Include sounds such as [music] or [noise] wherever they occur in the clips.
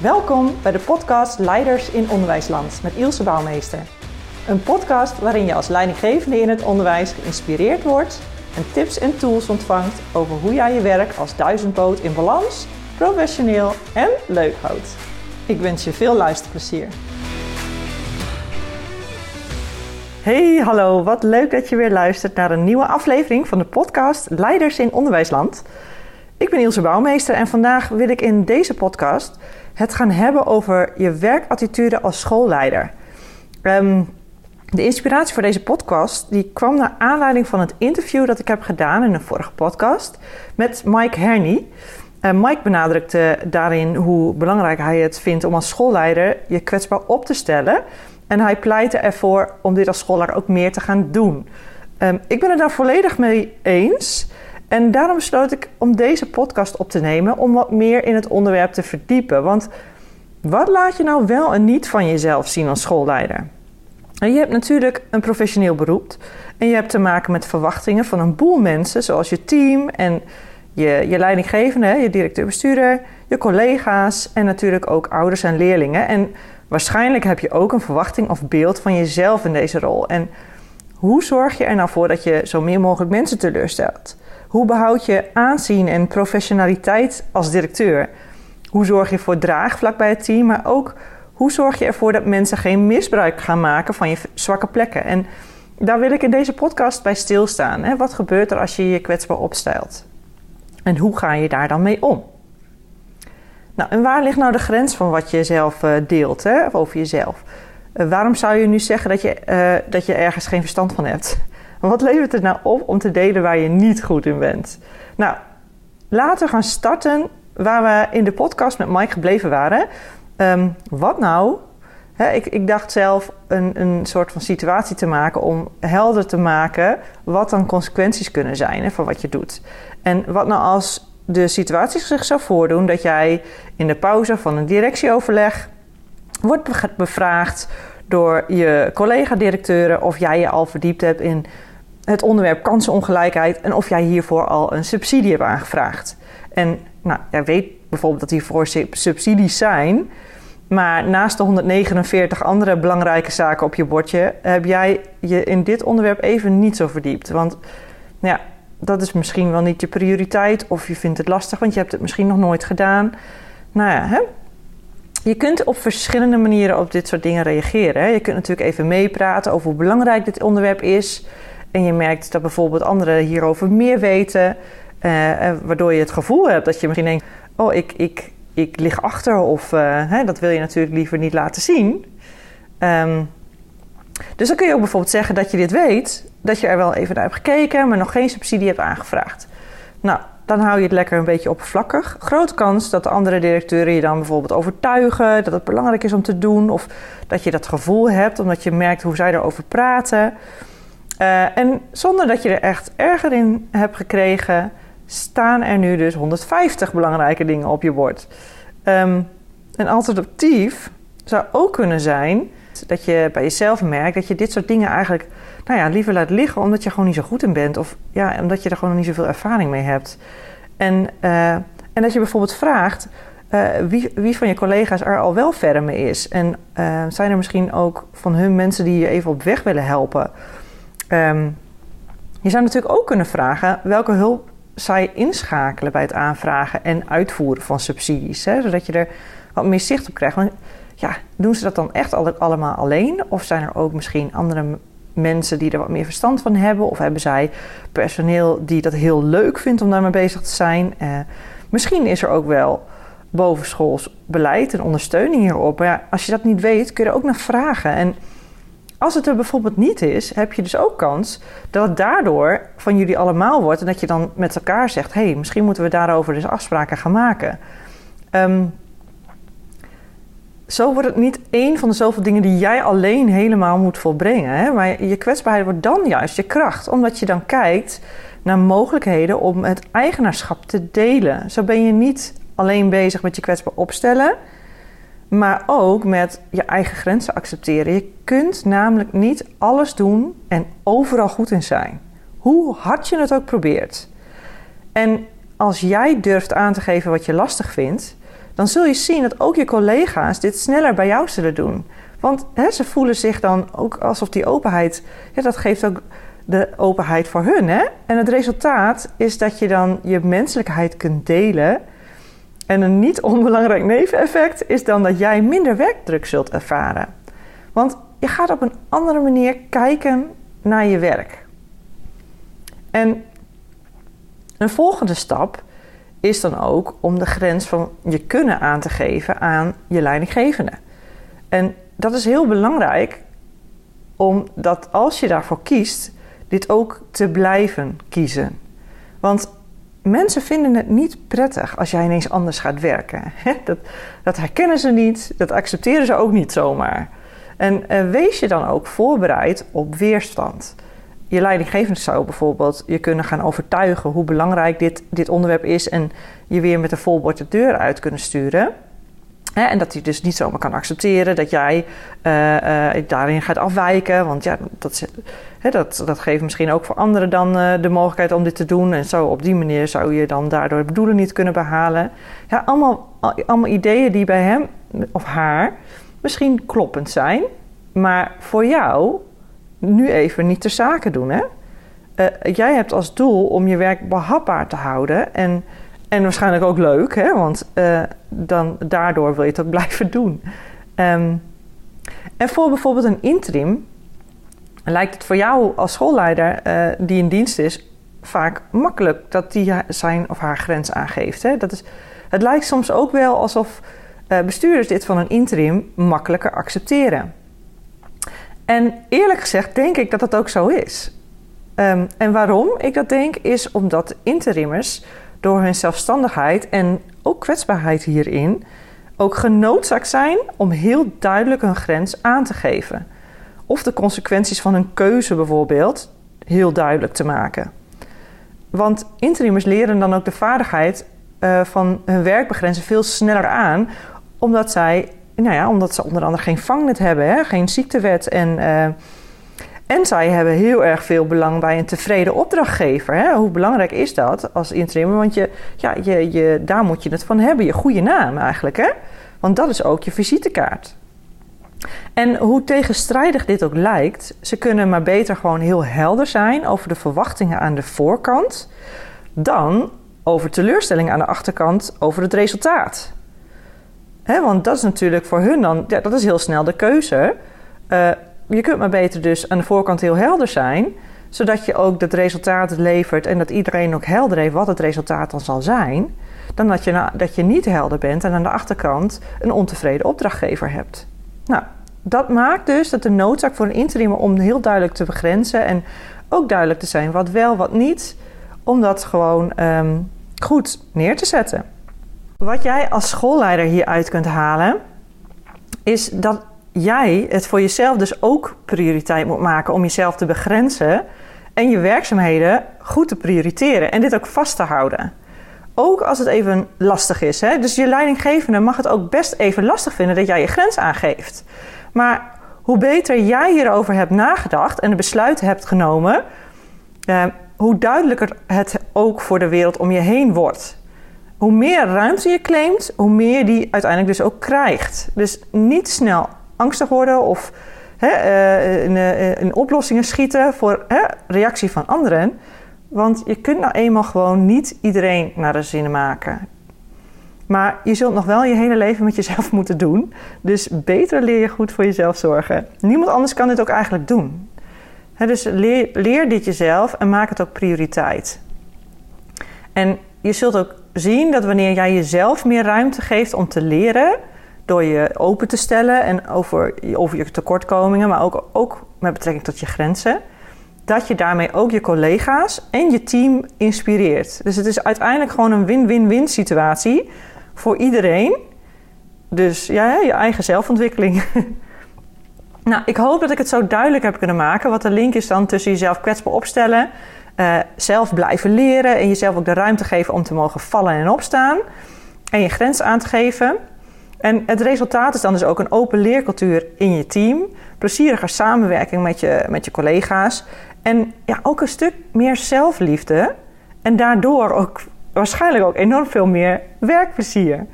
Welkom bij de podcast Leiders in Onderwijsland met Ilse Bouwmeester. Een podcast waarin je als leidinggevende in het onderwijs geïnspireerd wordt en tips en tools ontvangt over hoe jij je werk als duizendpoot in balans, professioneel en leuk houdt. Ik wens je veel luisterplezier. Hey, hallo, wat leuk dat je weer luistert naar een nieuwe aflevering van de podcast Leiders in Onderwijsland. Ik ben Ilse Bouwmeester en vandaag wil ik in deze podcast het gaan hebben over je werkattitude als schoolleider. Ehm, de inspiratie voor deze podcast die kwam naar aanleiding van het interview dat ik heb gedaan in een vorige podcast met Mike Herney. Uh, Mike benadrukte daarin hoe belangrijk hij het vindt om als schoolleider je kwetsbaar op te stellen. En hij pleitte ervoor om dit als schoolleider ook meer te gaan doen. Um, ik ben het daar volledig mee eens. En daarom besloot ik om deze podcast op te nemen om wat meer in het onderwerp te verdiepen. Want wat laat je nou wel en niet van jezelf zien als schoolleider? En je hebt natuurlijk een professioneel beroep en je hebt te maken met verwachtingen van een boel mensen, zoals je team en je, je leidinggevende, je directeur-bestuurder, je collega's en natuurlijk ook ouders en leerlingen. En waarschijnlijk heb je ook een verwachting of beeld van jezelf in deze rol. En hoe zorg je er nou voor dat je zo min mogelijk mensen teleurstelt? Hoe behoud je aanzien en professionaliteit als directeur? Hoe zorg je voor draagvlak bij het team, maar ook hoe zorg je ervoor dat mensen geen misbruik gaan maken van je zwakke plekken? En daar wil ik in deze podcast bij stilstaan. Hè? Wat gebeurt er als je je kwetsbaar opstelt? En hoe ga je daar dan mee om? Nou, en waar ligt nou de grens van wat je zelf uh, deelt hè, over jezelf? Uh, waarom zou je nu zeggen dat je, uh, dat je ergens geen verstand van hebt? Wat levert het nou op om te delen waar je niet goed in bent? Nou, laten we gaan starten waar we in de podcast met Mike gebleven waren. Um, wat nou? Ik, ik, dacht zelf een, een soort van situatie te maken om helder te maken wat dan consequenties kunnen zijn he, van wat je doet. En wat nou als de situatie zich zou voordoen dat jij in de pauze van een directieoverleg wordt bevraagd door je collega-directeuren of jij je al verdiept hebt in het onderwerp kansenongelijkheid en of jij hiervoor al een subsidie hebt aangevraagd. En nou, jij weet bijvoorbeeld dat hiervoor subsidies zijn, maar naast de 149 andere belangrijke zaken op je bordje heb jij je in dit onderwerp even niet zo verdiept. Want ja, dat is misschien wel niet je prioriteit of je vindt het lastig, want je hebt het misschien nog nooit gedaan. Nou ja, hè? Je kunt op verschillende manieren op dit soort dingen reageren. Hè? Je kunt natuurlijk even meepraten over hoe belangrijk dit onderwerp is en je merkt dat bijvoorbeeld anderen hierover meer weten, uh, waardoor je het gevoel hebt dat je misschien denkt: oh, ik, ik, ik lig achter, of uh, hè, dat wil je natuurlijk liever niet laten zien. Um, dus dan kun je ook bijvoorbeeld zeggen dat je dit weet, dat je er wel even naar hebt gekeken, maar nog geen subsidie hebt aangevraagd. Nou, dan hou je het lekker een beetje oppervlakkig. Grote kans dat de andere directeuren je dan bijvoorbeeld overtuigen dat het belangrijk is om te doen, of dat je dat gevoel hebt omdat je merkt hoe zij erover praten. Uh, en zonder dat je er echt erger in hebt gekregen, staan er nu dus 150 belangrijke dingen op je bord. Um, een alternatief zou ook kunnen zijn dat je bij jezelf merkt dat je dit soort dingen eigenlijk nou ja, liever laat liggen omdat je gewoon niet zo goed in bent. Of ja, omdat je er gewoon niet zoveel ervaring mee hebt. En, uh, en als je bijvoorbeeld vraagt uh, wie, wie van je collega's er al wel verder mee is. En zijn er misschien ook van hun mensen die je even op weg willen helpen. Um, je zou natuurlijk ook kunnen vragen welke hulp zij inschakelen bij het aanvragen en uitvoeren van subsidies. Hè, zodat je er wat meer zicht op krijgt. Want ja, doen ze dat dan echt allemaal alleen? Of zijn er ook misschien andere mensen die er wat meer verstand van hebben? Of hebben zij personeel die dat heel leuk vindt om daarmee bezig te zijn? Uh, misschien is er ook wel bovenschools beleid en ondersteuning hierop. Maar ja, als je dat niet weet, kun je er ook naar vragen. En als het er bijvoorbeeld niet is, heb je dus ook kans dat het daardoor van jullie allemaal wordt. En dat je dan met elkaar zegt: hé, hey, misschien moeten we daarover dus afspraken gaan maken. Um, zo wordt het niet één van de zoveel dingen die jij alleen helemaal moet volbrengen. Hè? Maar je kwetsbaarheid wordt dan juist je kracht, omdat je dan kijkt naar mogelijkheden om het eigenaarschap te delen. Zo ben je niet alleen bezig met je kwetsbaar opstellen, maar ook met je eigen grenzen accepteren. Je kunt namelijk niet alles doen en overal goed in zijn. Hoe hard je het ook probeert. En als jij durft aan te geven wat je lastig vindt, dan zul je zien dat ook je collega's dit sneller bij jou zullen doen. Want hè, ze voelen zich dan ook alsof die openheid, ja, dat geeft ook de openheid voor hun. Hè? En het resultaat is dat je dan je menselijkheid kunt delen. En een niet onbelangrijk neveneffect is dan dat jij minder werkdruk zult ervaren. Want je gaat op een andere manier kijken naar je werk. En een volgende stap is dan ook om de grens van je kunnen aan te geven aan je leidinggevende. En dat is heel belangrijk, omdat als je daarvoor kiest, dit ook te blijven kiezen. Want mensen vinden het niet prettig als jij ineens anders gaat werken. [laughs] Dat, dat herkennen ze niet, dat accepteren ze ook niet zomaar. En wees je dan ook voorbereid op weerstand. Je leidinggevende zou bijvoorbeeld je kunnen gaan overtuigen hoe belangrijk dit, dit onderwerp is en je weer met een vol bord de deur uit kunnen sturen. En dat hij dus niet zomaar kan accepteren dat jij uh, uh, daarin gaat afwijken. Want ja, dat, dat, dat geeft misschien ook voor anderen dan uh, de mogelijkheid om dit te doen. En zo op die manier zou je dan daardoor het bedoelen niet kunnen behalen. Ja, allemaal, allemaal ideeën die bij hem of haar misschien kloppend zijn. Maar voor jou nu even niet ter zake doen. Hè? Jij hebt als doel om je werk behapbaar te houden. En, en waarschijnlijk ook leuk, hè? want uh, dan, daardoor wil je het ook [laughs] blijven doen. Um, en voor bijvoorbeeld een interim lijkt het voor jou als schoolleider uh, die in dienst is vaak makkelijk dat die zijn of haar grens aangeeft. Hè? Dat is, het lijkt soms ook wel alsof bestuurders dit van een interim makkelijker accepteren. En eerlijk gezegd denk ik dat dat ook zo is. Um, en waarom ik dat denk, is omdat interimmers door hun zelfstandigheid en ook kwetsbaarheid hierin ook genoodzaakt zijn om heel duidelijk hun grens aan te geven. Of de consequenties van hun keuze bijvoorbeeld heel duidelijk te maken. Want interimmers leren dan ook de vaardigheid uh, van hun werkbegrenzen veel sneller aan, omdat zij nou ja, omdat ze onder andere geen vangnet hebben, hè, geen ziektewet. En, uh, en zij hebben heel erg veel belang bij een tevreden opdrachtgever. Hè. Hoe belangrijk is dat als interim? Want je, ja, je, je, daar moet je het van hebben, je goede naam eigenlijk. Hè? Want dat is ook je visitekaart. En hoe tegenstrijdig dit ook lijkt, ze kunnen maar beter gewoon heel helder zijn over de verwachtingen aan de voorkant dan over teleurstellingen aan de achterkant over het resultaat want dat is natuurlijk voor hun dan, ja, dat is heel snel de keuze. Uh, je kunt maar beter dus aan de voorkant heel helder zijn, zodat je ook het resultaat levert en dat iedereen ook helder heeft wat het resultaat dan zal zijn, dan dat je, dat je niet helder bent en aan de achterkant een ontevreden opdrachtgever hebt. Nou, dat maakt dus dat de noodzaak voor een interim om heel duidelijk te begrenzen en ook duidelijk te zijn wat wel, wat niet, om dat gewoon um, goed neer te zetten. Wat jij als schoolleider hieruit kunt halen, is dat jij het voor jezelf dus ook prioriteit moet maken om jezelf te begrenzen en je werkzaamheden goed te prioriteren en dit ook vast te houden. Ook als het even lastig is. Hè? Dus je leidinggevende mag het ook best even lastig vinden dat jij je grens aangeeft. Maar hoe beter jij hierover hebt nagedacht en de besluiten hebt genomen, eh, hoe duidelijker het ook voor de wereld om je heen wordt hoe meer ruimte je claimt, hoe meer die uiteindelijk dus ook krijgt. Dus niet snel angstig worden of hè, uh, in, uh, in, oplossingen schieten voor hè, reactie van anderen. Want je kunt nou eenmaal gewoon niet iedereen naar de zin maken. Maar je zult nog wel je hele leven met jezelf [laughs] moeten doen. Dus beter leer je goed voor jezelf zorgen. Niemand anders kan dit ook eigenlijk doen. dus leer, leer dit jezelf en maak het ook prioriteit. En je zult ook zien dat wanneer jij jezelf meer ruimte geeft om te leren, door je open te stellen en over, over je tekortkomingen, maar ook, ook met betrekking tot je grenzen, dat je daarmee ook je collega's en je team inspireert. Dus het is uiteindelijk gewoon een win-win-win situatie voor iedereen. Dus ja, je eigen zelfontwikkeling. [laughs] nou, ik hoop dat ik het zo duidelijk heb kunnen maken. Wat de link is dan tussen jezelf kwetsbaar opstellen uh, zelf blijven leren en jezelf ook de ruimte geven om te mogen vallen en opstaan. En je grens aan te geven. En het resultaat is dan dus ook een open leercultuur in je team. Plezierige samenwerking met je, met je collega's. En ja, ook een stuk meer zelfliefde. En daardoor ook waarschijnlijk ook enorm veel meer werkplezier.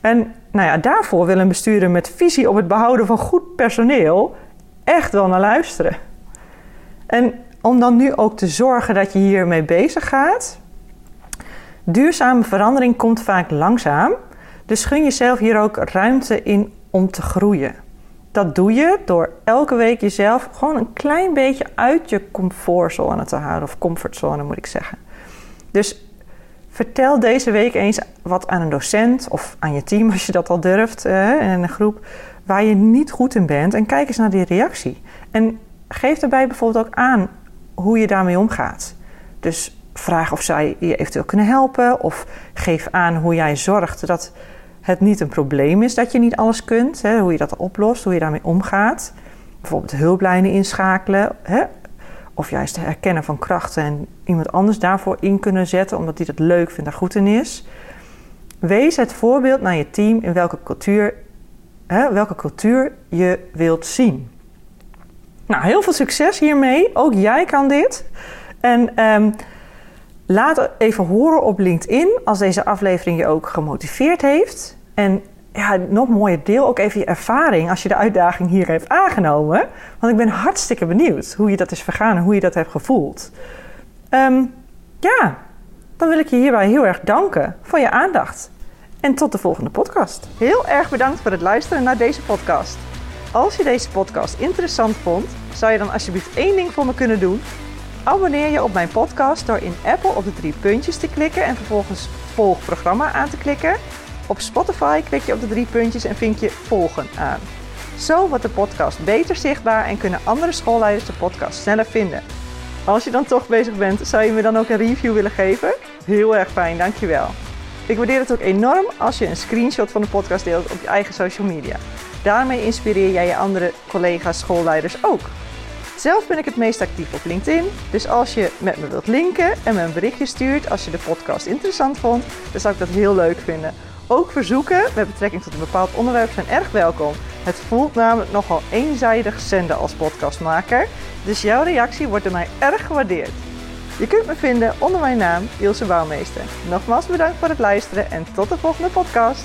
En nou ja, daarvoor wil een bestuurder met visie op het behouden van goed personeel echt wel naar luisteren. En om dan nu ook te zorgen dat je hiermee bezig gaat. Duurzame verandering komt vaak langzaam, dus gun jezelf hier ook ruimte in om te groeien. Dat doe je door elke week jezelf gewoon een klein beetje uit je comfortzone te halen, of comfortzone moet ik zeggen. Dus vertel deze week eens wat aan een docent of aan je team als je dat al durft in een groep waar je niet goed in bent en kijk eens naar die reactie. En geef daarbij bijvoorbeeld ook aan hoe je daarmee omgaat. Dus vraag of zij je eventueel kunnen helpen of geef aan hoe jij zorgt dat het niet een probleem is dat je niet alles kunt, hè, hoe je dat oplost, hoe je daarmee omgaat. Bijvoorbeeld hulplijnen inschakelen, hè, of juist herkennen van krachten en iemand anders daarvoor in kunnen zetten omdat die dat leuk vindt en goed in is. Wees het voorbeeld naar je team in welke cultuur, hè, welke cultuur je wilt zien. Nou, heel veel succes hiermee. Ook jij kan dit. En um, laat even horen op LinkedIn als deze aflevering je ook gemotiveerd heeft. En ja, nog mooier, deel ook even je ervaring als je de uitdaging hier heeft aangenomen. Want ik ben hartstikke benieuwd hoe je dat is vergaan en hoe je dat hebt gevoeld. Um, ja, dan wil ik je hierbij heel erg danken voor je aandacht. En tot de volgende podcast. Heel erg bedankt voor het luisteren naar deze podcast. Als je deze podcast interessant vond, zou je dan alsjeblieft één ding voor me kunnen doen? Abonneer je op mijn podcast door in Apple op de drie puntjes te klikken en vervolgens volg programma aan te klikken. Op Spotify klik je op de drie puntjes en vind je volgen aan. Zo wordt de podcast beter zichtbaar en kunnen andere schoolleiders de podcast sneller vinden. Als je dan toch bezig bent, zou je me dan ook een review willen geven? Heel erg fijn, dankjewel. Ik waardeer het ook enorm als je een screenshot van de podcast deelt op je eigen social media. Daarmee inspireer jij je andere collega's, schoolleiders ook. Zelf ben ik het meest actief op LinkedIn, dus als je met me wilt linken en me een berichtje stuurt als je de podcast interessant vond, dan zou ik dat heel leuk vinden. Ook verzoeken met betrekking tot een bepaald onderwerp zijn erg welkom. Het voelt namelijk nogal eenzijdig zenden als podcastmaker, dus jouw reactie wordt door mij erg gewaardeerd. Je kunt me vinden onder mijn naam Ilse Bouwmeester. Nogmaals bedankt voor het luisteren en tot de volgende podcast.